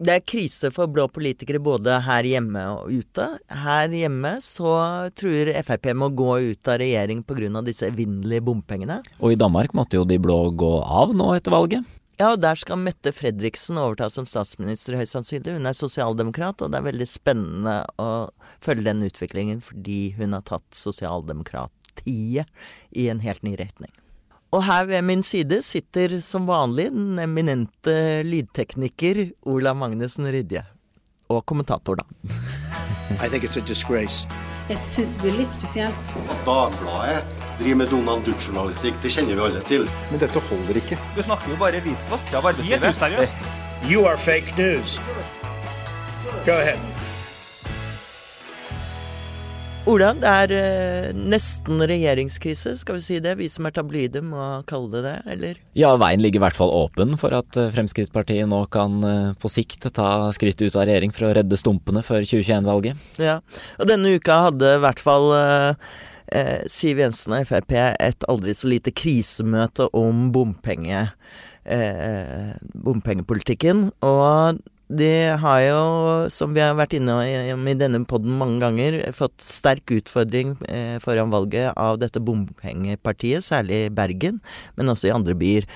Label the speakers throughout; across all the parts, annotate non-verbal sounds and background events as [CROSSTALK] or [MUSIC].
Speaker 1: Det er krise for blå politikere både her hjemme og ute. Her hjemme så tror Frp må gå ut av regjering pga. disse evinnelige bompengene.
Speaker 2: Og i Danmark måtte jo de blå gå av nå etter valget.
Speaker 1: Ja, og der skal Mette Fredriksen overta som statsminister høyst sannsynlig. Hun er sosialdemokrat, og det er veldig spennende å følge den utviklingen fordi hun har tatt sosialdemokratiet i en helt ny retning. Og her ved min side sitter som vanlig den eminente lydtekniker Ola Magnussen Rydje. Og kommentator, da.
Speaker 3: I think it's a disgrace.
Speaker 4: Jeg syns det blir litt spesielt.
Speaker 5: At Dagbladet driver med Donald Duck-journalistikk, det kjenner vi alle til.
Speaker 6: Men dette holder ikke.
Speaker 7: Du snakker jo bare visvask av arbeidslivet.
Speaker 8: Helt useriøst.
Speaker 3: You are fake news. Go ahead.
Speaker 1: Ola, det er eh, nesten regjeringskrise, skal vi si det? Vi som er tabloide må kalle det det, eller?
Speaker 2: Ja, veien ligger i hvert fall åpen for at eh, Fremskrittspartiet nå kan eh, på sikt ta skritt ut av regjering for å redde stumpene før 2021-valget.
Speaker 1: Ja, og denne uka hadde i hvert fall eh, eh, Siv Jensen og Frp et aldri så lite krisemøte om bompenge, eh, bompengepolitikken. Og de har jo, som vi har vært inne i, i denne poden mange ganger, fått sterk utfordring eh, foran valget av dette bompengepartiet, særlig i Bergen, men også i andre byer.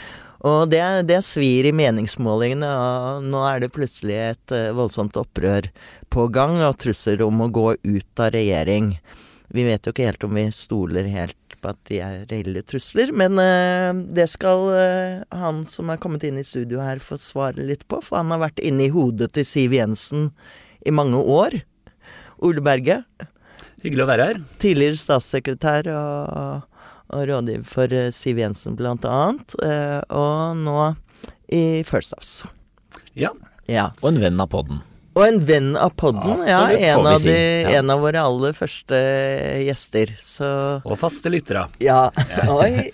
Speaker 1: Og det, det svir i meningsmålingene, og nå er det plutselig et eh, voldsomt opprør på gang, og trusler om å gå ut av regjering. Vi vet jo ikke helt om vi stoler helt på at de er reelle trusler, men eh, det skal eh, han som er kommet inn i studio her få svare litt på, for han har vært inne i hodet til Siv Jensen i mange år. Ole Berge,
Speaker 8: Hyggelig å være her.
Speaker 1: tidligere statssekretær og, og rådgiver for eh, Siv Jensen blant annet, eh, og nå i First House.
Speaker 8: Ja.
Speaker 1: Ja.
Speaker 2: Og en venn av podden.
Speaker 1: Og en venn av podden, ja.
Speaker 2: ja
Speaker 1: En av, de,
Speaker 2: Ja.
Speaker 1: en av våre aller første gjester. Så
Speaker 8: Og faste lyttere.
Speaker 1: Ja. [LAUGHS] Oi.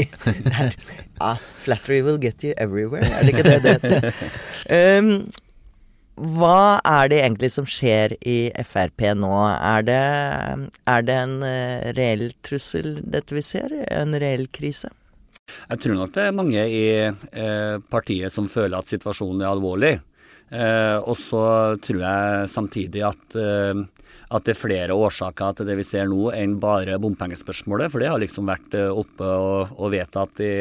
Speaker 1: Ja, flattery will get you everywhere, er det ikke det det heter? [LAUGHS] Um, hva er det egentlig som skjer i Frp nå? Er det, er det en eh, reell trussel, dette vi ser? En reell krise?
Speaker 8: Jeg tror nok det er mange i eh, partiet som føler at situasjonen er alvorlig. Eh, og så tror jeg samtidig at, eh, at det er flere årsaker til det vi ser nå enn bare bompengespørsmålet. For det har liksom vært eh, oppe og, og vedtatt i,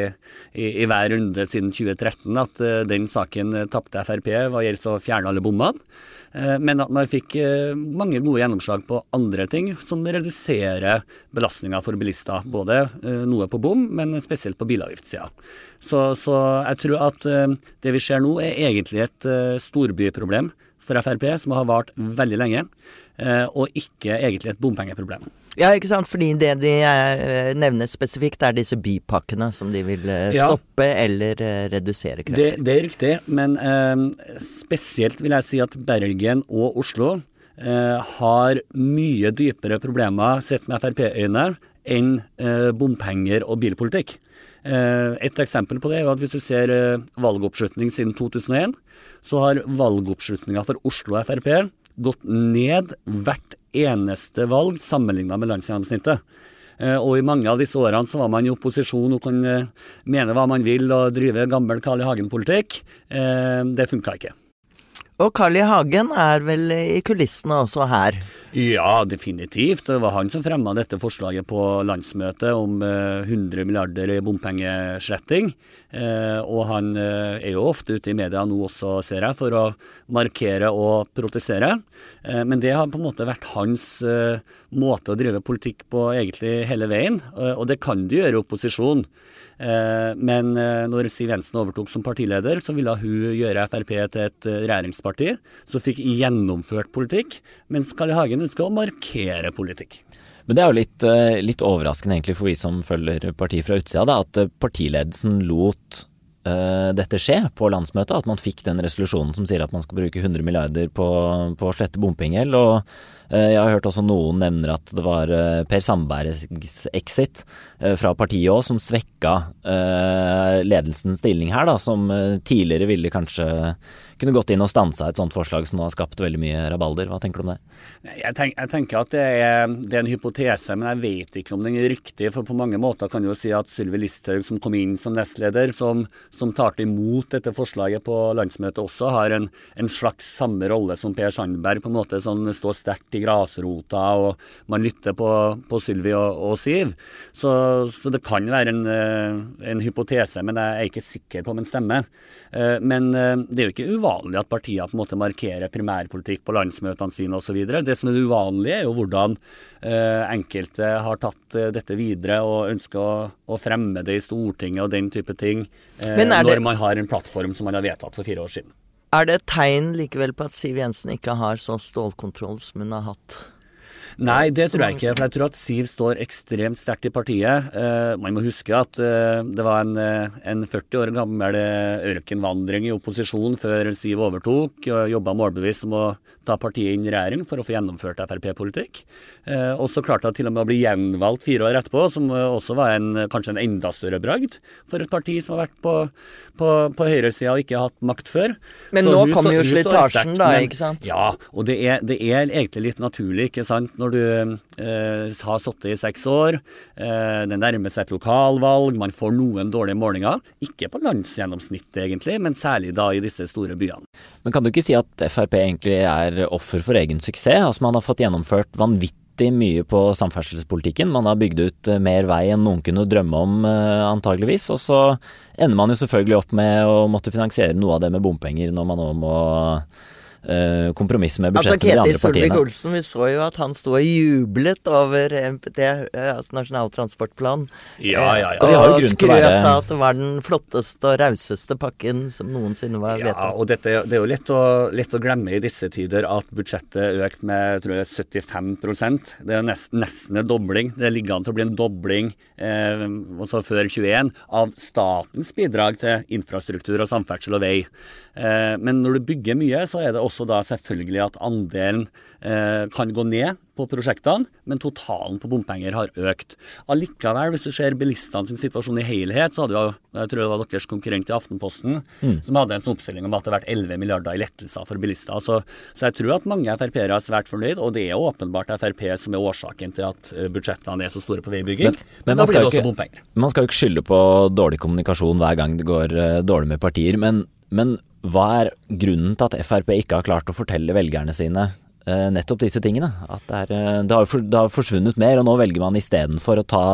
Speaker 8: i, i hver runde siden 2013 at eh, den saken eh, tapte Frp hva gjelder å fjerne alle bommene. Men at man fikk mange gode gjennomslag på andre ting som reduserer belastninga for bilister. Både noe på bom, men spesielt på bilavgiftssida. Så, så jeg tror at det vi ser nå er egentlig et storbyproblem for Frp, som har vart veldig lenge. Eh, Og ikke egentlig et bompengeproblem.
Speaker 1: Ja, ikke sant? Fordi det de er, eh, nevner spesifikt, er disse bypakkene som de vil stoppe
Speaker 8: Ja.
Speaker 1: eller eh, redusere
Speaker 8: Det,
Speaker 1: kraftig.
Speaker 8: det er riktig, men eh, spesielt vil jeg si at Bergen og Oslo eh, har mye dypere problemer sett med Frp-øyne enn eh, bompenger og bilpolitikk. Eh, et eksempel på det er at hvis du ser eh, valgoppslutning siden 2001, så har valgoppslutninga for Oslo Frp gått ned hvert eneste valg sammenligna med landsgjennomsnittet. Eh, Og i mange av disse årene så var man i opposisjon og kunne eh, mene hva man vil og drive gammel Carl I. Hagen-politikk. Eh, Det funka ikke.
Speaker 1: Og Carl I. Hagen er vel i kulissene også her.
Speaker 8: Ja, definitivt. Det var han som fremma dette forslaget på landsmøtet om eh, 100 milliarder i bompengesletting. Eh, Og han eh, er jo ofte ute i media nå også, ser jeg, for å markere og protestere. Eh, Men det har på en måte vært hans eh, måte å drive politikk på egentlig hele veien, Eh, og det kan du gjøre i opposisjon. Eh, Men eh, når Siv Jensen overtok som partileder, så ville hun gjøre Frp til et eh, regjeringsparti som fikk gjennomført politikk, mens Carl I. Hagen ønska å markere politikk.
Speaker 2: Men det er jo litt, litt overraskende egentlig for vi som følger partiet fra utsida, da, at partiledelsen lot dette skje på landsmøtet. At man fikk den resolusjonen som sier at man skal bruke 100 milliarder på, å slette bompengegjeld. Og eh, jeg har hørt også noen nevner at det var eh, Per Sandbergs exit eh, fra partiet òg som svekka eh, ledelsens stilling her, da. Som eh, tidligere ville kanskje kunne gått inn og stansa et sånt forslag som nå har skapt veldig mye rabalder. Hva tenker du om det?
Speaker 8: Jeg, tenk, jeg tenker at det er, det er, en hypotese, men jeg vet ikke om den er riktig. For på mange måter kan du jo si at Sylvi Listhaug, som kom inn som nestleder, som, som tar imot dette forslaget på landsmøtet, også har en, en, slags samme rolle som Per Sandberg. på en måte sånn Står sterkt i grasrota, og man lytter på, på Sylvi og, og, Siv. Så, så, det kan være en, eh, en hypotese, men jeg er ikke sikker på om den stemmer. Eh, men eh, det er jo ikke uvanlig at partier på en måte markerer primærpolitikk på landsmøtene sine osv. Det som er uvanlige, er jo hvordan eh, enkelte har tatt dette videre og ønsker å, å, fremme det i Stortinget og den type ting, når man har en plattform som man har vedtatt for fire år siden.
Speaker 1: Er det et tegn likevel på at Siv Jensen ikke har så stålkontroll som hun har hatt?
Speaker 8: Nei, det tror jeg ikke. For jeg tror at Siv står ekstremt sterkt i partiet. Uh, man må huske at uh, det var en, uh, en, 40 år gammel ørkenvandring i opposisjon før Siv overtok. og Jobba målbevisst om å ta partiet inn i regjering for å få gjennomført Frp-politikk. og så klarte hun til og med å bli gjenvalgt fire år etterpå, som også var en, kanskje en enda større bragd for et parti som har vært på, på, på høyresida og ikke hatt makt før.
Speaker 1: Men så nå kommer jo slitasjen, da, ikke sant?
Speaker 8: Ja, og det er, det er egentlig litt naturlig, ikke sant. Når du eh, har sittet i seks år, eh, det nærmer seg et lokalvalg, man får noen dårlige målinger. Ikke på landsgjennomsnittet egentlig, men særlig da i disse store byene.
Speaker 2: Men kan du ikke si at Frp egentlig er offer for egen suksess? Altså Man har fått gjennomført vanvittig mye på samferdselspolitikken. Man har bygd ut eh, mer vei enn noen kunne drømme om, eh, antageligvis. Og så ender man jo selvfølgelig opp med å måtte finansiere noe av det med bompenger når man nå må uh, kompromiss med budsjettet altså, de andre partiene.
Speaker 1: Ketil Solvik-Olsen, vi så jo at han sto og jublet over MPT, eh, altså Nasjonal transportplan.
Speaker 8: Ja, ja, ja.
Speaker 1: Og, og skrøt av at det var den flotteste og rauseste pakken som noensinne var vedtatt.
Speaker 8: Ja, og dette, det er jo lett å, lett å, glemme i disse tider at budsjettet økte med tror jeg, 75% Det er nesten, nesten en dobling. Det ligger an til å bli en dobling eh, også før 21 av statens bidrag til infrastruktur og samferdsel og vei. Eh, men når du bygger mye, så er det også da selvfølgelig at andelen eh, kan gå ned på prosjektene, men totalen på bompenger har økt. Allikevel, hvis du ser bilistene sin situasjon i helhet, så hadde jo, jeg tror det var deres konkurrent i Aftenposten, mm. som hadde en sånn oppstilling om at det har vært 11 milliarder i lettelser for bilister. Så, så jeg tror at mange Frp-ere er svært fornøyd, og det er åpenbart Frp som er årsaken til at eh, budsjettene er så store på veibygging. Men, men, men da blir det også bompenger.
Speaker 2: Man skal jo ikke skylde på dårlig kommunikasjon hver gang det går uh, dårlig med partier, men, men hva er grunnen til at Frp ikke har klart å fortelle velgerne sine eh, nettopp disse tingene? At det, er, eh, det, har, det har forsvunnet mer, og nå velger man istedenfor å ta,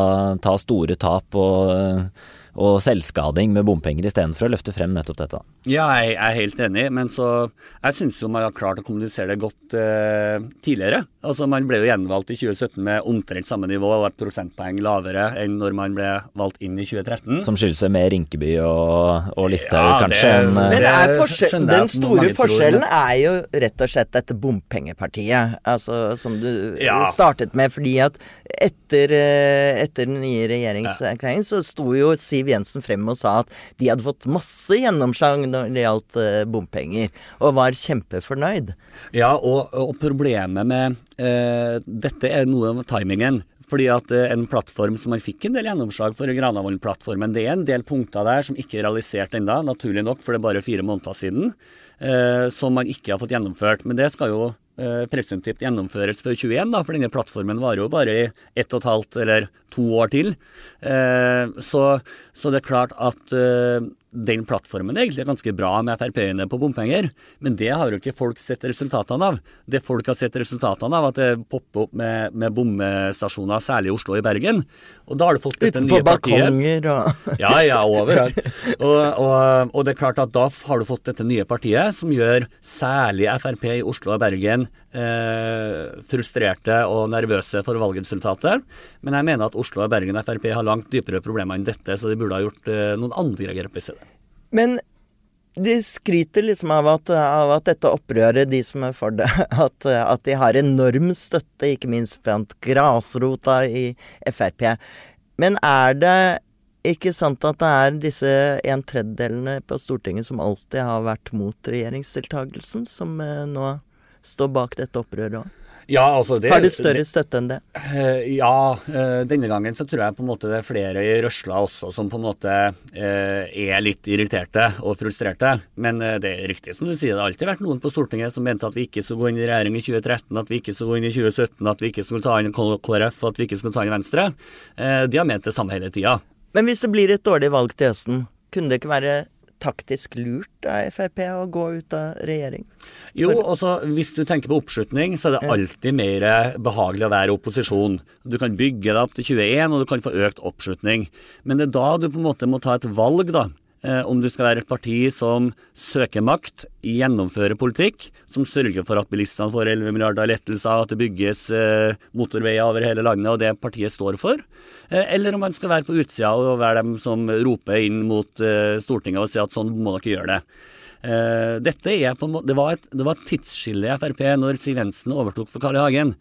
Speaker 2: ta store tap og eh, og selvskading med bompenger istedenfor å løfte frem nettopp dette.
Speaker 8: Ja, jeg er helt enig, men så Jeg syns jo man har klart å kommunisere det godt eh, tidligere. Altså Man ble jo gjenvalgt i 2017 med omtrent samme nivå og et prosentpoeng lavere enn når man ble valgt inn i 2013.
Speaker 2: Som skyldes vel mer Rinkeby og, og Listhaug, ja, kanskje? Det,
Speaker 1: en, men er forskjell, den store forskjellen tror. er jo rett og slett dette bompengepartiet, altså som du ja. startet med. Fordi at etter, eh, etter den nye regjeringserklæringen så sto jo Siv Siv Jensen frem og sa at de hadde fått masse gjennomslag når det gjaldt uh, bompenger, og var kjempefornøyd.
Speaker 8: Ja, og, og problemet med eh, dette er noe av timingen. Fordi at uh, en plattform som man fikk en del gjennomslag for, Granavolden-plattformen, det er en del punkter der som ikke er realisert ennå, naturlig nok, for det er bare fire måneder siden, som man ikke har fått gjennomført. Men det skal jo eh, presumptivt gjennomføres før 21, da, for denne plattformen varer jo bare i ett og et halvt eller to år til. Eh, så, så, det er klart at eh, den plattformen egentlig er ganske bra med Frp-ene på bompenger, men det har jo ikke folk sett resultatene av. Det folk har sett resultatene av, at det popper opp med, med bommestasjoner, særlig i Oslo og i Bergen. Og da har du fått dette nye partiet.
Speaker 1: Utenfor balkonger og [LAUGHS]
Speaker 8: Ja, ja, overalt. Og, og, og, det er klart at da har du fått dette nye partiet, som gjør særlig Frp i Oslo og Bergen eh, frustrerte og nervøse for valgresultatet. Men jeg mener at Oslo og Bergen Frp har langt dypere problemer enn dette, så de burde ha gjort eh, noen andre grep i stedet.
Speaker 1: Men de skryter liksom av at, av at, dette opprøret, de som er for det, [LAUGHS] at, at de har enorm støtte, ikke minst blant grasrota i Frp. Men er det ikke sant at det er disse en tredjedelene på Stortinget som alltid har vært mot regjeringsdeltakelsen, som eh, nå står bak dette opprøret òg?
Speaker 8: Ja, altså det,
Speaker 1: Har det større støtte enn det?
Speaker 8: Eh, ja, eh, denne gangen så tror jeg på en måte det er flere i røsla også som på en måte eh, er litt irriterte og frustrerte. Men det er riktig som du sier, det har alltid vært noen på Stortinget som mente at vi ikke skulle gå inn i regjering i 2013, at vi ikke skulle gå inn i 2017, at vi ikke skulle ta inn KrF, at vi ikke skulle ta inn Venstre. De har ment det samme hele tida.
Speaker 1: Men hvis det blir et dårlig valg til høsten, kunne det ikke være taktisk lurt av Frp å gå ut av regjering?
Speaker 8: Jo, også hvis du tenker på oppslutning, så er det alltid mer behagelig å være opposisjon. Du kan bygge deg opp til 21, og du kan få økt oppslutning. Men det er da du på en måte må ta et valg, da. Eh, om du skal være et parti som søker makt, gjennomfører politikk, som sørger for at bilistene får 11 milliarder lettelser, at det bygges eh, motorveier over hele landet, og det partiet står for. Eh, eller om man skal være på utsida og være dem som roper inn mot Stortinget og sier at sånn må dere gjøre det. Dette er på en måte, det var et, det var et tidsskille i Frp når Siv Jensen overtok for Carl I. Hagen.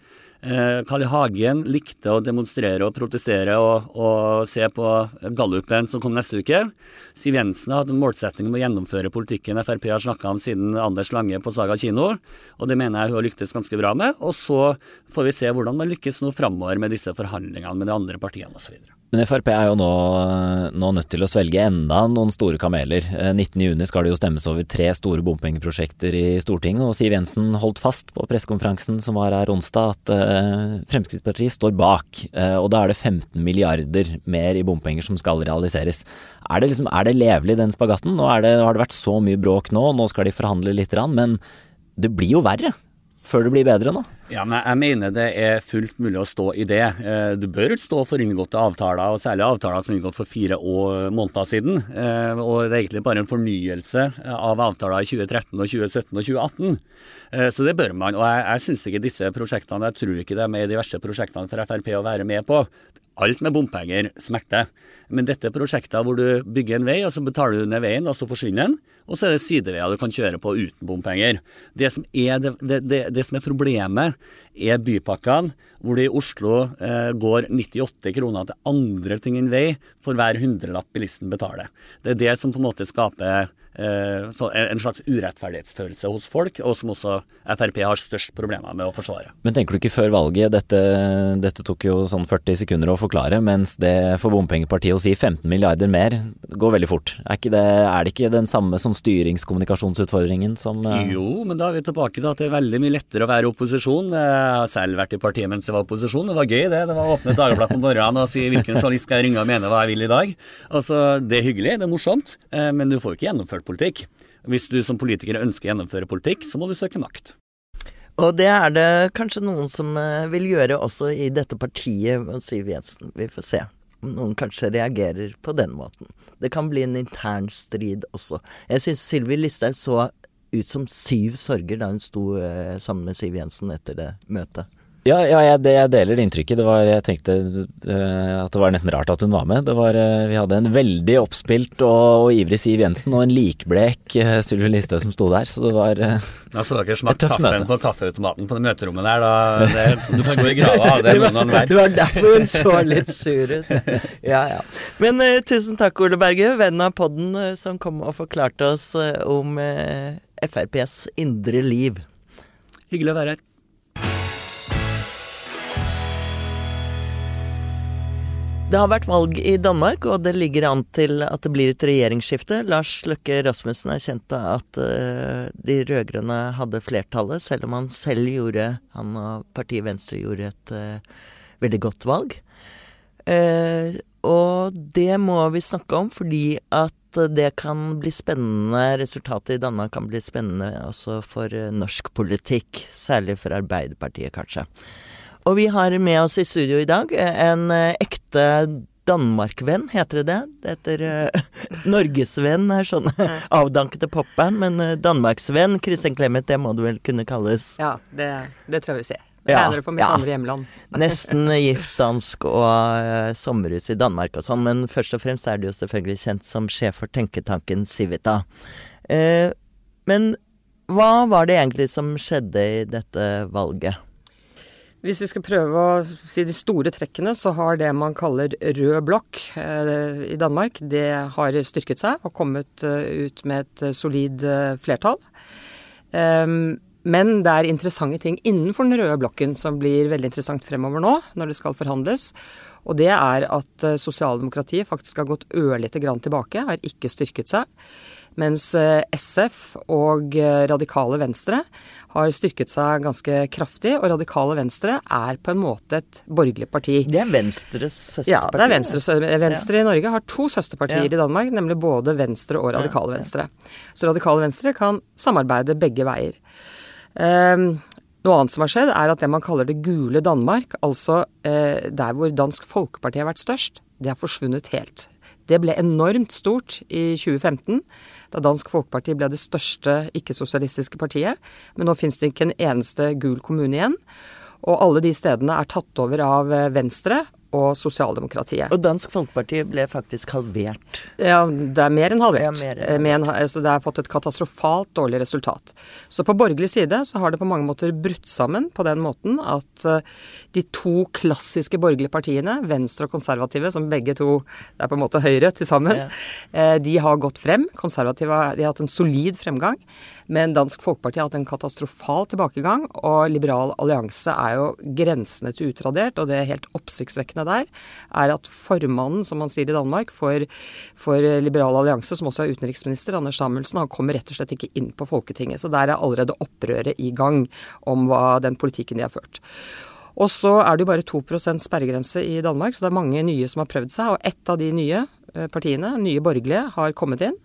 Speaker 8: Eh, Carl I. Hagen likte å demonstrere og protestere og, og se på gallupen som kom neste uke. Siv Jensen har hatt en målsetting om å gjennomføre politikken Frp har snakka om siden Anders Lange på Saga kino, og det mener jeg hun har lyktes ganske bra med. Og så får vi se hvordan man lykkes nå framover med disse forhandlingene med de andre partiene osv.
Speaker 2: Men Frp er jo nå, nå, nødt til å svelge enda noen store kameler. 19.6 eh, skal det jo stemmes over tre store bompengeprosjekter i Stortinget, og Siv Jensen holdt fast på pressekonferansen som var her onsdag at uh, Fremskrittspartiet står bak. Uh, og da er det 15 milliarder mer i bompenger som skal realiseres. Er det, liksom, er det levelig den spagatten? Nå det, har det vært så mye bråk nå, nå skal de forhandle litt, men det blir jo verre før det blir bedre nå?
Speaker 8: Ja, men Jeg mener det er fullt mulig å stå i det. Eh, du bør stå for inngåtte avtaler, og særlig avtaler som er inngått for fire måneder siden. Eh, og det er egentlig bare en fornyelse av avtaler i 2013, og 2017 og 2018. Eh, så det bør man. Og jeg, jeg syns ikke disse prosjektene, jeg tror ikke det er med i de verste prosjektene for Frp å være med på. Alt med bompenger smerter. Men dette er prosjekter hvor du bygger en vei, og så betaler du ned veien, og så forsvinner den. Og så er det sideveier du kan kjøre på uten bompenger. Det som er, det, det, det som er problemet, er bypakkene, hvor det i Oslo eh, går 98 kroner til andre ting enn vei for hver hundrelapp bilisten betaler. Det er det som på en måte skaper en slags urettferdighetsfølelse hos folk, og som også Frp har størst problemer med å forsvare.
Speaker 2: Men tenker du ikke før valget, dette, dette tok jo sånn 40 sekunder å forklare, mens det for bompengepartiet å si 15 milliarder mer går veldig fort. Er, det, er det ikke den samme sånn styringskommunikasjonsutfordringen som uh...
Speaker 8: Jo, men da er vi tilbake til at det er veldig mye lettere å være opposisjon. Jeg har selv vært i partiet mens jeg var opposisjon, det var gøy det. Det var å åpne Dagbladet på morgenen og si hvilken journalist skal jeg ringe og mene hva jeg vil i dag. Altså, Det er hyggelig, det er morsomt, eh, men du får ikke gjennomført politikk. Hvis du som politiker ønsker å gjennomføre politikk, så må du søke makt.
Speaker 1: Og det er det kanskje noen som eh, vil gjøre også i dette partiet, Siv Jensen. Vi får se noen kanskje reagerer på den måten. Det kan bli en intern strid også. Jeg syns Sylvi Listhaug så ut som syv sorger da hun sto eh, sammen med Siv Jensen etter det møtet.
Speaker 2: Ja, ja jeg, det, jeg, deler det inntrykket. Det var, jeg tenkte uh, at det var nesten rart at hun var med. Det var, uh, vi hadde en veldig oppspilt og, og ivrig Siv Jensen og en likblek uh, Sylvi Listhaug som sto der, så det var uh,
Speaker 8: Da så dere smakt kaffen møte. på kaffeautomaten på det møterommet der, da. Det, du kan gå i grava av [LAUGHS] det. noen annen vei.
Speaker 1: det var derfor hun så litt sur ut. Ja, ja. Men tusen takk, Ole Berge, venn av podden, som kom og forklarte oss om FrPs indre liv.
Speaker 8: Hyggelig å være her.
Speaker 1: Det har vært valg i Danmark, og det ligger an til at det blir et regjeringsskifte. Lars Løkke Rasmussen erkjente at uh, de rød-grønne hadde flertallet, selv om han selv gjorde, han og partiet Venstre gjorde et uh, veldig godt valg. Uh, og det må vi snakke om, fordi at det kan bli spennende Resultatet i Danmark kan bli spennende også for norsk politikk. Særlig for Arbeiderpartiet, kanskje. Og vi har med oss i studio i dag en eh, ekte Danmark-venn, heter det det? Det heter uh, [LAUGHS] Norgesvenn, er sånn [LAUGHS] avdankede popband, men uh, Danmarksvenn, Kristin Clemet, det må det vel kunne kalles?
Speaker 6: Ja, det, det tror jeg vi ser. Ja, det for mitt ja. andre hjemland. [LAUGHS]
Speaker 1: Nesten gift dansk og uh, sommerhus i Danmark og sånn, men først og fremst er du jo selvfølgelig kjent som sjef for tenketanken Civita. Uh, men hva var det egentlig som skjedde i dette valget?
Speaker 6: Hvis vi skal prøve å si de store trekkene, så har det man kaller rød blokk eh, i Danmark, det har styrket seg og kommet uh, ut med et uh, solid flertall. Um, men det er interessante ting innenfor den røde blokken som blir veldig interessant fremover nå, når det skal forhandles. Og det er at eh, sosialdemokratiet faktisk har gått ørlite grann tilbake, har ikke styrket seg. Mens eh, SF og eh, Radikale Venstre har styrket seg ganske kraftig. Og Radikale Venstre er på en måte et borgerlig parti.
Speaker 1: Det er Venstres søsterparti?
Speaker 6: Ja, det er Venstre. Venstre i Norge har to søsterpartier
Speaker 1: Ja.
Speaker 6: i Danmark, nemlig både Venstre og Radikale Venstre. Så Radikale Venstre kan samarbeide begge veier. Um, noe annet som har skjedd, er at det man kaller det gule Danmark, altså eh, der hvor Dansk Folkeparti har vært størst, det har forsvunnet helt. Det ble enormt stort i 2015, da Dansk Folkeparti ble det største ikke-sosialistiske partiet. Men nå finnes det ikke en eneste gul kommune igjen. Og alle de stedene er tatt over av eh, Venstre og sosialdemokratiet.
Speaker 1: Og Dansk Folkeparti ble faktisk halvert.
Speaker 6: Ja, det er mer enn halvert.
Speaker 1: Ja, mer enn
Speaker 6: halvert. en, altså det har fått et katastrofalt dårlig resultat. Så på borgerlig side så har det på mange måter brutt sammen på den måten at eh, de to klassiske borgerlige partiene, Venstre og konservative, som begge to det er på en måte Høyre til sammen,
Speaker 1: Ja.
Speaker 6: eh, de har gått frem. Konservative de har hatt en solid fremgang. Men Dansk Folkeparti har hatt en katastrofal tilbakegang, og Liberal allianse er jo grensene til utradert. Og det helt oppsiktsvekkende der er at formannen, som man sier i Danmark, for, for Liberal allianse, som også er utenriksminister, Anders Samuelsen, han kommer rett og slett ikke inn på Folketinget. Så der er allerede opprøret i gang om hva den politikken de har ført. Og så er det jo bare 2% sperregrense i Danmark, så det er mange nye som har prøvd seg. Og ett av de nye eh, partiene, nye borgerlige, har kommet inn.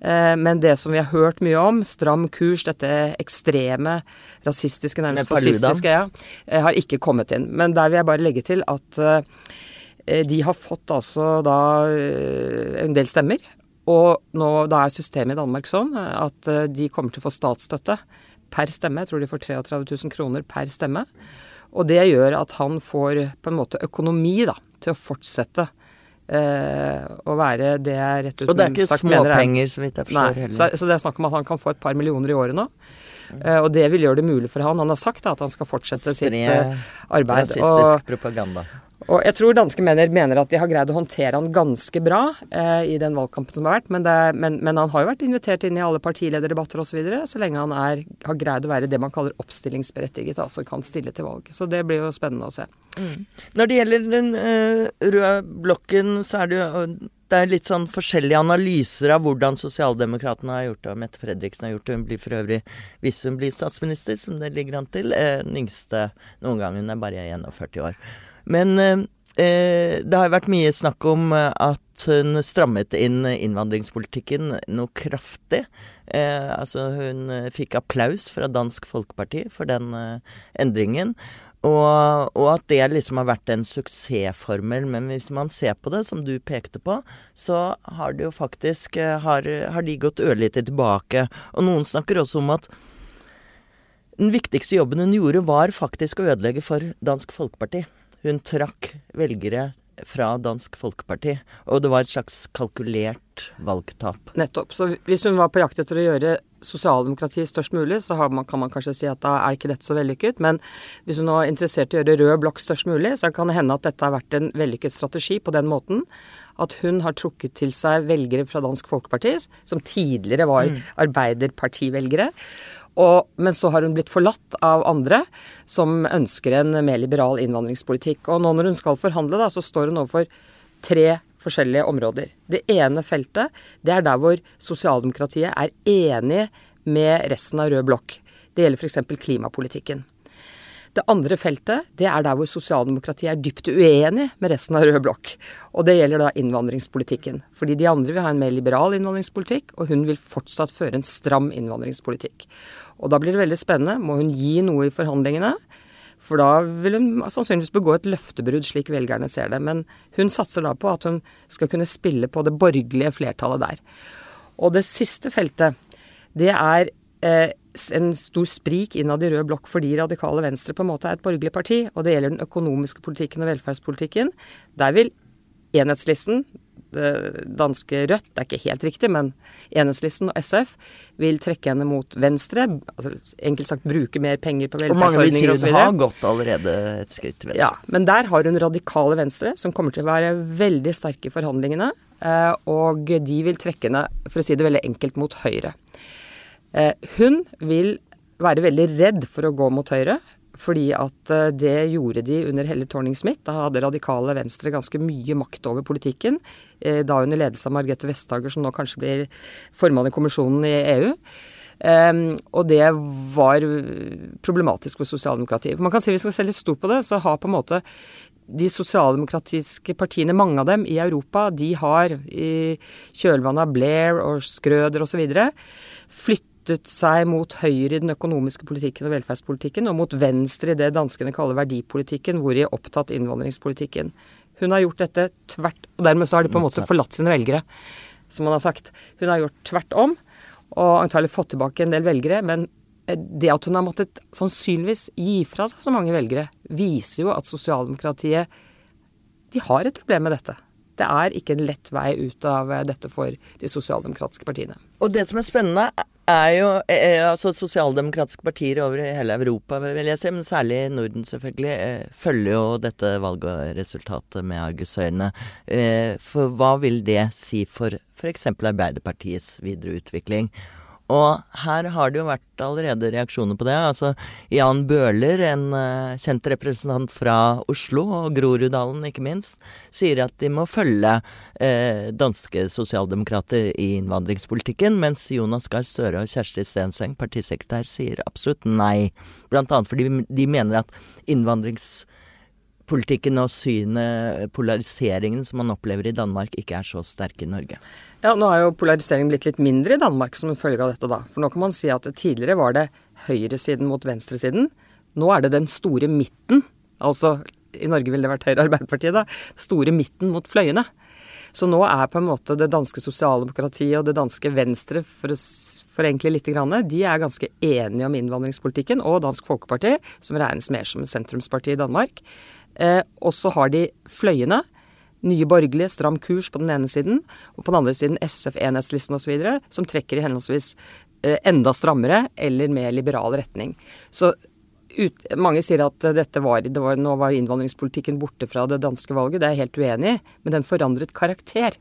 Speaker 6: Eh, Men det som vi har hørt mye om, stram kurs, dette ekstreme, rasistiske, nærmest fascistiske, ja, eh, har ikke kommet inn. Men der vil jeg bare legge til at eh, de har fått altså da en del stemmer. Og nå, da er systemet i Danmark sånn at de kommer til å få statsstøtte per stemme. Jeg tror de får 33 000 kroner per stemme. Og det gjør at han får på en måte økonomi da, til å fortsette eh, å være det jeg rett ut
Speaker 1: Og det er ikke
Speaker 6: er-
Speaker 1: småpenger, så vidt jeg
Speaker 6: Nei,
Speaker 1: forstår
Speaker 6: så,
Speaker 1: heller.
Speaker 6: så det er snakk om at han kan få et par millioner i året nå. Eh, og det vil gjøre det mulig for han. Han har sagt da, at han skal fortsette sitt
Speaker 1: Spre
Speaker 6: eh, arbeid. Og,
Speaker 1: Rasistisk propaganda.
Speaker 6: Og jeg tror danske mener, mener at de har greid å håndtere han ganske bra eh, i den valgkampen som har vært. Men, det, men, men han har jo vært invitert inn i alle partilederdebatter osv. Så, videre, så lenge han er, har greid å være det man kaller oppstillingsberettiget, altså kan stille til valg. Så det blir jo spennende å se.
Speaker 1: Når det gjelder den eh, røde blokken, så er det jo det er litt sånn forskjellige analyser av hvordan sosialdemokratene har gjort det, og Mette Fredriksen har gjort det. Hun blir for øvrig, hvis hun blir statsminister, som det ligger an til, eh, den yngste noen gang. Hun er bare 41 år. Men eh, eh, det har jo vært mye snakk om eh, at hun strammet inn innvandringspolitikken noe kraftig. Eh, altså hun fikk applaus fra Dansk Folkeparti for den eh, endringen. Og, og at det liksom har vært en suksessformel. Men hvis man ser på det, som du pekte på, så har det jo faktisk har, har de gått ørlite tilbake. Og noen snakker også om at den viktigste jobben hun gjorde, var faktisk å ødelegge for Dansk Folkeparti. Hun trakk velgere fra Dansk Folkeparti, og det var et slags kalkulert valgtap.
Speaker 6: Nettopp. Så hvis hun var på jakt etter å gjøre sosialdemokratiet størst mulig, så har man, kan man kanskje si at da er ikke dette så vellykket. Men hvis hun var interessert i å gjøre rød blokk størst mulig, så kan det hende at dette har vært en vellykket strategi på den måten at hun har trukket til seg velgere fra Dansk Folkeparti, som tidligere var arbeiderpartivelgere. Og, men så har hun blitt forlatt av andre som ønsker en mer liberal innvandringspolitikk. Og nå når hun skal forhandle, da, så står hun overfor tre forskjellige områder. Det ene feltet, det er der hvor sosialdemokratiet er enig med resten av rød blokk. Det gjelder f.eks. klimapolitikken. Det andre feltet, det er der hvor sosialdemokratiet er dypt uenig med resten av rød blokk. Og det gjelder da innvandringspolitikken. Fordi de andre vil ha en mer liberal innvandringspolitikk, og hun vil fortsatt føre en stram innvandringspolitikk. Og da blir det veldig spennende. Må hun gi noe i forhandlingene? For da vil hun sannsynligvis begå et løftebrudd, slik velgerne ser det. Men hun satser da på at hun skal kunne spille på det borgerlige flertallet der. Og det siste feltet, det er eh, en stor sprik innad i rød blokk fordi radikale venstre på en måte er et borgerlig parti. Og det gjelder den økonomiske politikken og velferdspolitikken. Der vil enhetslisten, det danske Rødt, det er ikke helt riktig, men enhetslisten og SF vil trekke henne mot venstre. altså Enkelt sagt bruke mer penger på
Speaker 1: Og mange vil si
Speaker 6: velferdsordninger
Speaker 1: hun har gått allerede et skritt til venstre.
Speaker 6: Ja, men der har hun radikale venstre, som kommer til å være veldig sterke i forhandlingene. eh, Og de vil trekke henne, for å si det veldig enkelt, mot høyre. Eh, Hun vil være veldig redd for å gå mot Høyre. Fordi at eh, det gjorde de under Helle Thorning-Smith. Da hadde radikale Venstre ganske mye makt over politikken. Eh, da under ledelse av Margrethe Vestager, som nå kanskje blir formann i kommisjonen i EU. Um, og det var problematisk for sosialdemokratiet. Man kan si Hvis vi skal se litt stort på det, så har på en måte de sosialdemokratiske partiene, mange av dem i Europa, de har i kjølvannet av Blair og Skrøder osv. flyttet seg mot høyre i den økonomiske politikken og velferdspolitikken, og mot venstre i det danskene kaller verdipolitikken, hvor de er opptatt innvandringspolitikken. Hun har gjort dette tvert Og dermed så har de på en måte forlatt sine velgere, som man har sagt. Hun har gjort tvert om, og antagelig fått tilbake en del velgere, men det at hun har måttet sannsynligvis gi fra seg så mange velgere, viser jo at sosialdemokratiet de har et problem med dette. Det er ikke en lett vei ut av dette for de sosialdemokratiske partiene.
Speaker 1: Og det som er spennende, er jo eh, altså Sosialdemokratiske partier over hele Europa, vil jeg si, men særlig i Norden selvfølgelig, eh, følger jo dette valgresultatet med argusøyne. Eh, for hva vil det si for f.eks. Arbeiderpartiets videre utvikling? Og her har det jo vært allerede reaksjoner på det. Altså Jan Bøhler, en uh, kjent representant fra Oslo, og Groruddalen ikke minst, sier at de må følge uh, danske sosialdemokrater i innvandringspolitikken, mens Jonas Gahr Støre og Kjersti Stenseng, partisekretær, sier absolutt nei. Blant annet fordi de mener at innvandrings politikken og synet, polariseringen som man opplever i Danmark, ikke er så sterk i Norge.
Speaker 6: Ja, nå har jo polariseringen blitt litt mindre i Danmark som en følge av dette, da. For nå kan man si at tidligere var det høyresiden mot venstresiden. Nå er det den store midten. Altså i Norge ville det vært Høyre Arbeiderpartiet, da. Store midten mot fløyene. Så nå er på en måte det danske sosialdemokratiet og det danske Venstre, for å forenkle litt, de er ganske enige om innvandringspolitikken. Og Dansk Folkeparti, som regnes mer som sentrumsparti i Danmark. Eh, og så har de fløyene. Nye borgerlige, stram kurs på den ene siden, og på den andre siden SF, enhetslisten osv., som trekker i henholdsvis eh, enda strammere eller mer liberal retning. Så ut, mange sier at dette var, det var, nå var innvandringspolitikken borte fra det danske valget. Det er jeg helt uenig i, men den forandret karakter.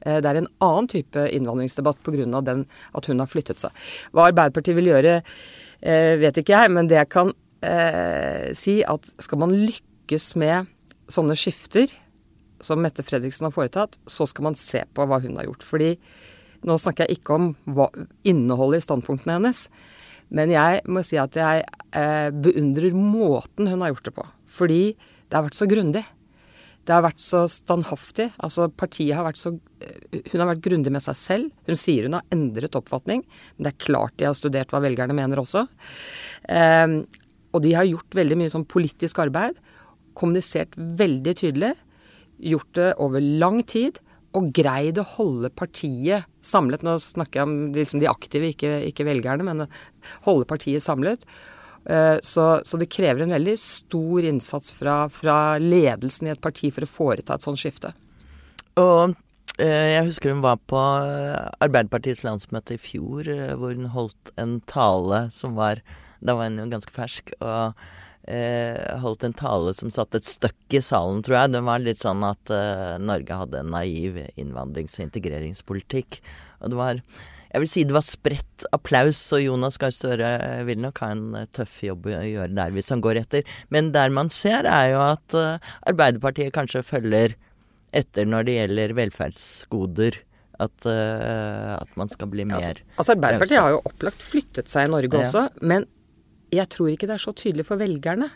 Speaker 6: Eh, det er en annen type innvandringsdebatt pga. at hun har flyttet seg. Hva Arbeiderpartiet vil gjøre, eh, vet ikke jeg, men det jeg kan eh, si at skal man lykkes lykkes med sånne skifter som Mette Fredriksen har foretatt, så skal man se på hva hun har gjort. Fordi nå snakker jeg ikke om hva, innholdet i standpunktene hennes. Men jeg må si at jeg eh, beundrer måten hun har gjort det på. Fordi det har vært så grundig. Det har vært så standhaftig. Altså partiet har vært så eh, Hun har vært grundig med seg selv. Hun sier hun har endret oppfatning. Men det er klart de har studert hva velgerne mener også. Eh, og de har gjort veldig mye sånn politisk arbeid kommunisert veldig tydelig, gjort det over lang tid, og greid å holde partiet samlet. Nå snakker jeg om liksom de aktive, ikke, ikke, velgerne, men holde partiet samlet. Eh, så, så, det krever en veldig stor innsats fra, fra, ledelsen i et parti for å foreta et sånt skifte.
Speaker 1: Og eh, jeg husker hun var på eh, Arbeiderpartiets landsmøte i fjor, hvor hun holdt en tale som var Da var hun jo ganske fersk. og eh, holdt en tale som satte et støkk i salen, tror jeg. Den var litt sånn at eh, Norge hadde en naiv innvandrings- og integreringspolitikk. Og det var jeg vil si det var spredt applaus, og Jonas Gahr Støre vil nok ha en eh, tøff jobb å gjøre der hvis han går etter. Men der man ser, er jo at eh, Arbeiderpartiet kanskje følger etter når det gjelder velferdsgoder. At, uh, at man skal bli mer
Speaker 6: altså, altså Arbeiderpartiet har jo opplagt flyttet seg i Norge ja. også, men jeg tror ikke det er så tydelig for velgerne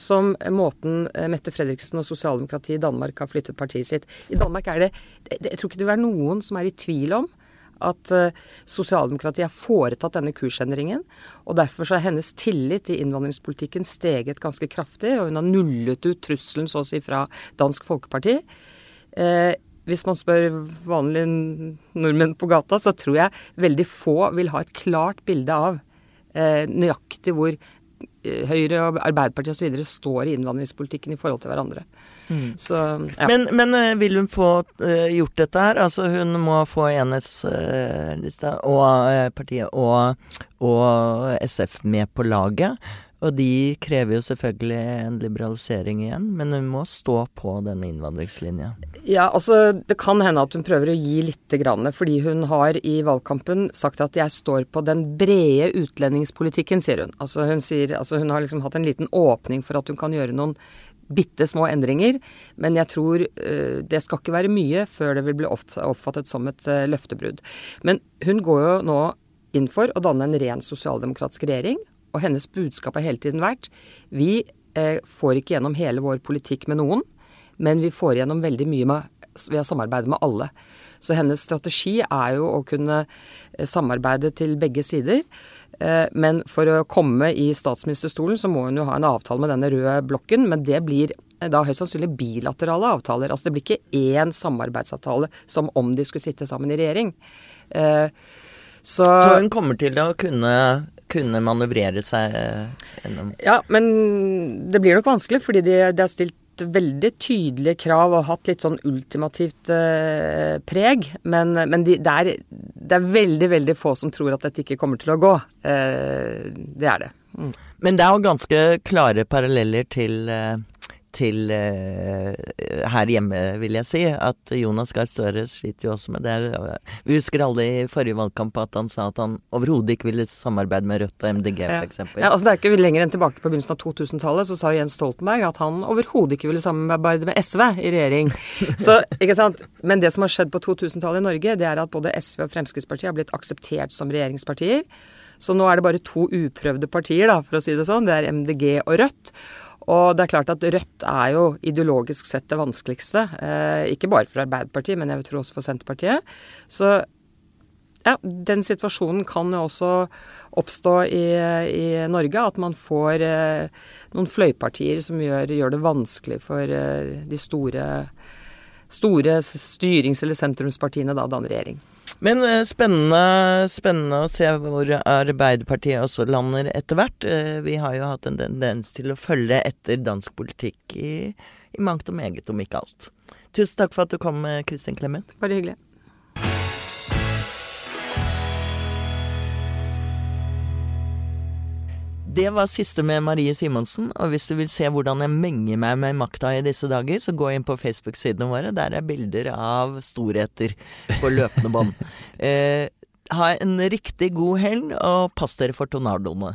Speaker 6: som måten eh, Mette Fredriksen og sosialdemokratiet i Danmark har flyttet partiet sitt. I Danmark er det Jeg tror ikke det vil være noen som er i tvil om at uh, sosialdemokratiet har foretatt denne kursendringen. Og derfor så er hennes tillit i innvandringspolitikken steget ganske kraftig, og hun har nullet ut trusselen så å si fra Dansk Folkeparti. Eh, hvis man spør vanlige nordmenn på gata, så tror jeg veldig få vil ha et klart bilde av Eh, nøyaktig hvor eh, Høyre og Arbeiderpartiet osv. står i innvandringspolitikken i forhold til hverandre. Mm. Så,
Speaker 1: ja. men, men, eh, vil hun få gjort dette her? Altså hun må få enhetslista og partiet og, og, SF med på laget. Og de krever jo selvfølgelig en liberalisering igjen, men hun må stå på denne innvandringslinja.
Speaker 6: Ja, altså det kan hende at hun prøver å gi lite grann, fordi hun har i valgkampen sagt at 'jeg står på den brede utlendingspolitikken', sier hun. Altså hun, sier, altså hun har liksom hatt en liten åpning for at hun kan gjøre noen bitte små endringer, men jeg tror uh, det skal ikke være mye før det vil bli oppfattet som et uh, løftebrudd. Men hun går jo nå inn for å danne en ren sosialdemokratisk regjing, og hennes budskap har hele tiden vært vi eh, får ikke gjennom hele vår politikk med noen, men vi får gjennom veldig mye med, ved å samarbeide med alle. Så hennes strategi er jo å kunne eh, samarbeide til begge sider. Eh, men for å komme i statsministerstolen så må hun jo ha en avtale med denne røde blokken, men det blir eh, da høyst sannsynlig bilaterale avtaler. Altså det blir ikke én samarbeidsavtale som om de skulle sitte sammen i regjering.
Speaker 1: Så, så hun kommer til å kunne kunne manøvrere seg eh, gjennom
Speaker 6: Ja, men det blir nok vanskelig, fordi de, de har stilt veldig tydelige krav og hatt litt sånn ultimativt eh, preg. Men, men de, det, er, det, er, veldig, veldig få som tror at dette ikke kommer til å gå. Eh, det er det. Mm.
Speaker 1: Men det er jo ganske klare paralleller til eh, til uh, her hjemme, vil jeg si. At Jonas Gahr Støre sliter jo også med det. Vi husker alle i forrige valgkamp at han sa at han overhodet ikke ville samarbeide med Rødt og MDG,
Speaker 6: ja.
Speaker 1: f.eks.
Speaker 6: Ja, altså det er ikke lenger enn tilbake på begynnelsen av 2000-tallet, så sa Jens Stoltenberg at han overhodet ikke ville samarbeide med SV i regjering. [LAUGHS] Så, ikke sant. Men det som har skjedd på 2000-tallet i Norge, det er at både SV og Fremskrittspartiet har blitt akseptert som regjeringspartier. Så nå er det bare to uprøvde partier, da, for å si det sånn. Det er MDG og Rødt. Og det er klart at Rødt er jo ideologisk sett det vanskeligste. Eh, ikke bare for Arbeiderpartiet, men jeg tror også for Senterpartiet. Så ja, den situasjonen kan jo også oppstå i, i Norge. At man får eh, noen fløypartier som gjør, gjør det vanskelig for eh, de store, store styrings- eller sentrumspartiene da å danne regjering.
Speaker 1: Men eh, spennende, spennende å se hvor Arbeiderpartiet også lander etter hvert. Eh, vi har jo hatt en tendens til å følge etter dansk politikk i, i mangt og meget, om ikke alt. Tusen takk for at du kom, Kristin Clemet.
Speaker 6: Bare hyggelig.
Speaker 1: Det var siste med Marie Simonsen, og hvis du vil se hvordan jeg menger meg med makta i disse dager, så gå inn på Facebook-sidene våre. Der er bilder av storheter på løpende bånd. [LAUGHS] eh, ha en riktig god helg, og pass dere for tornadoene.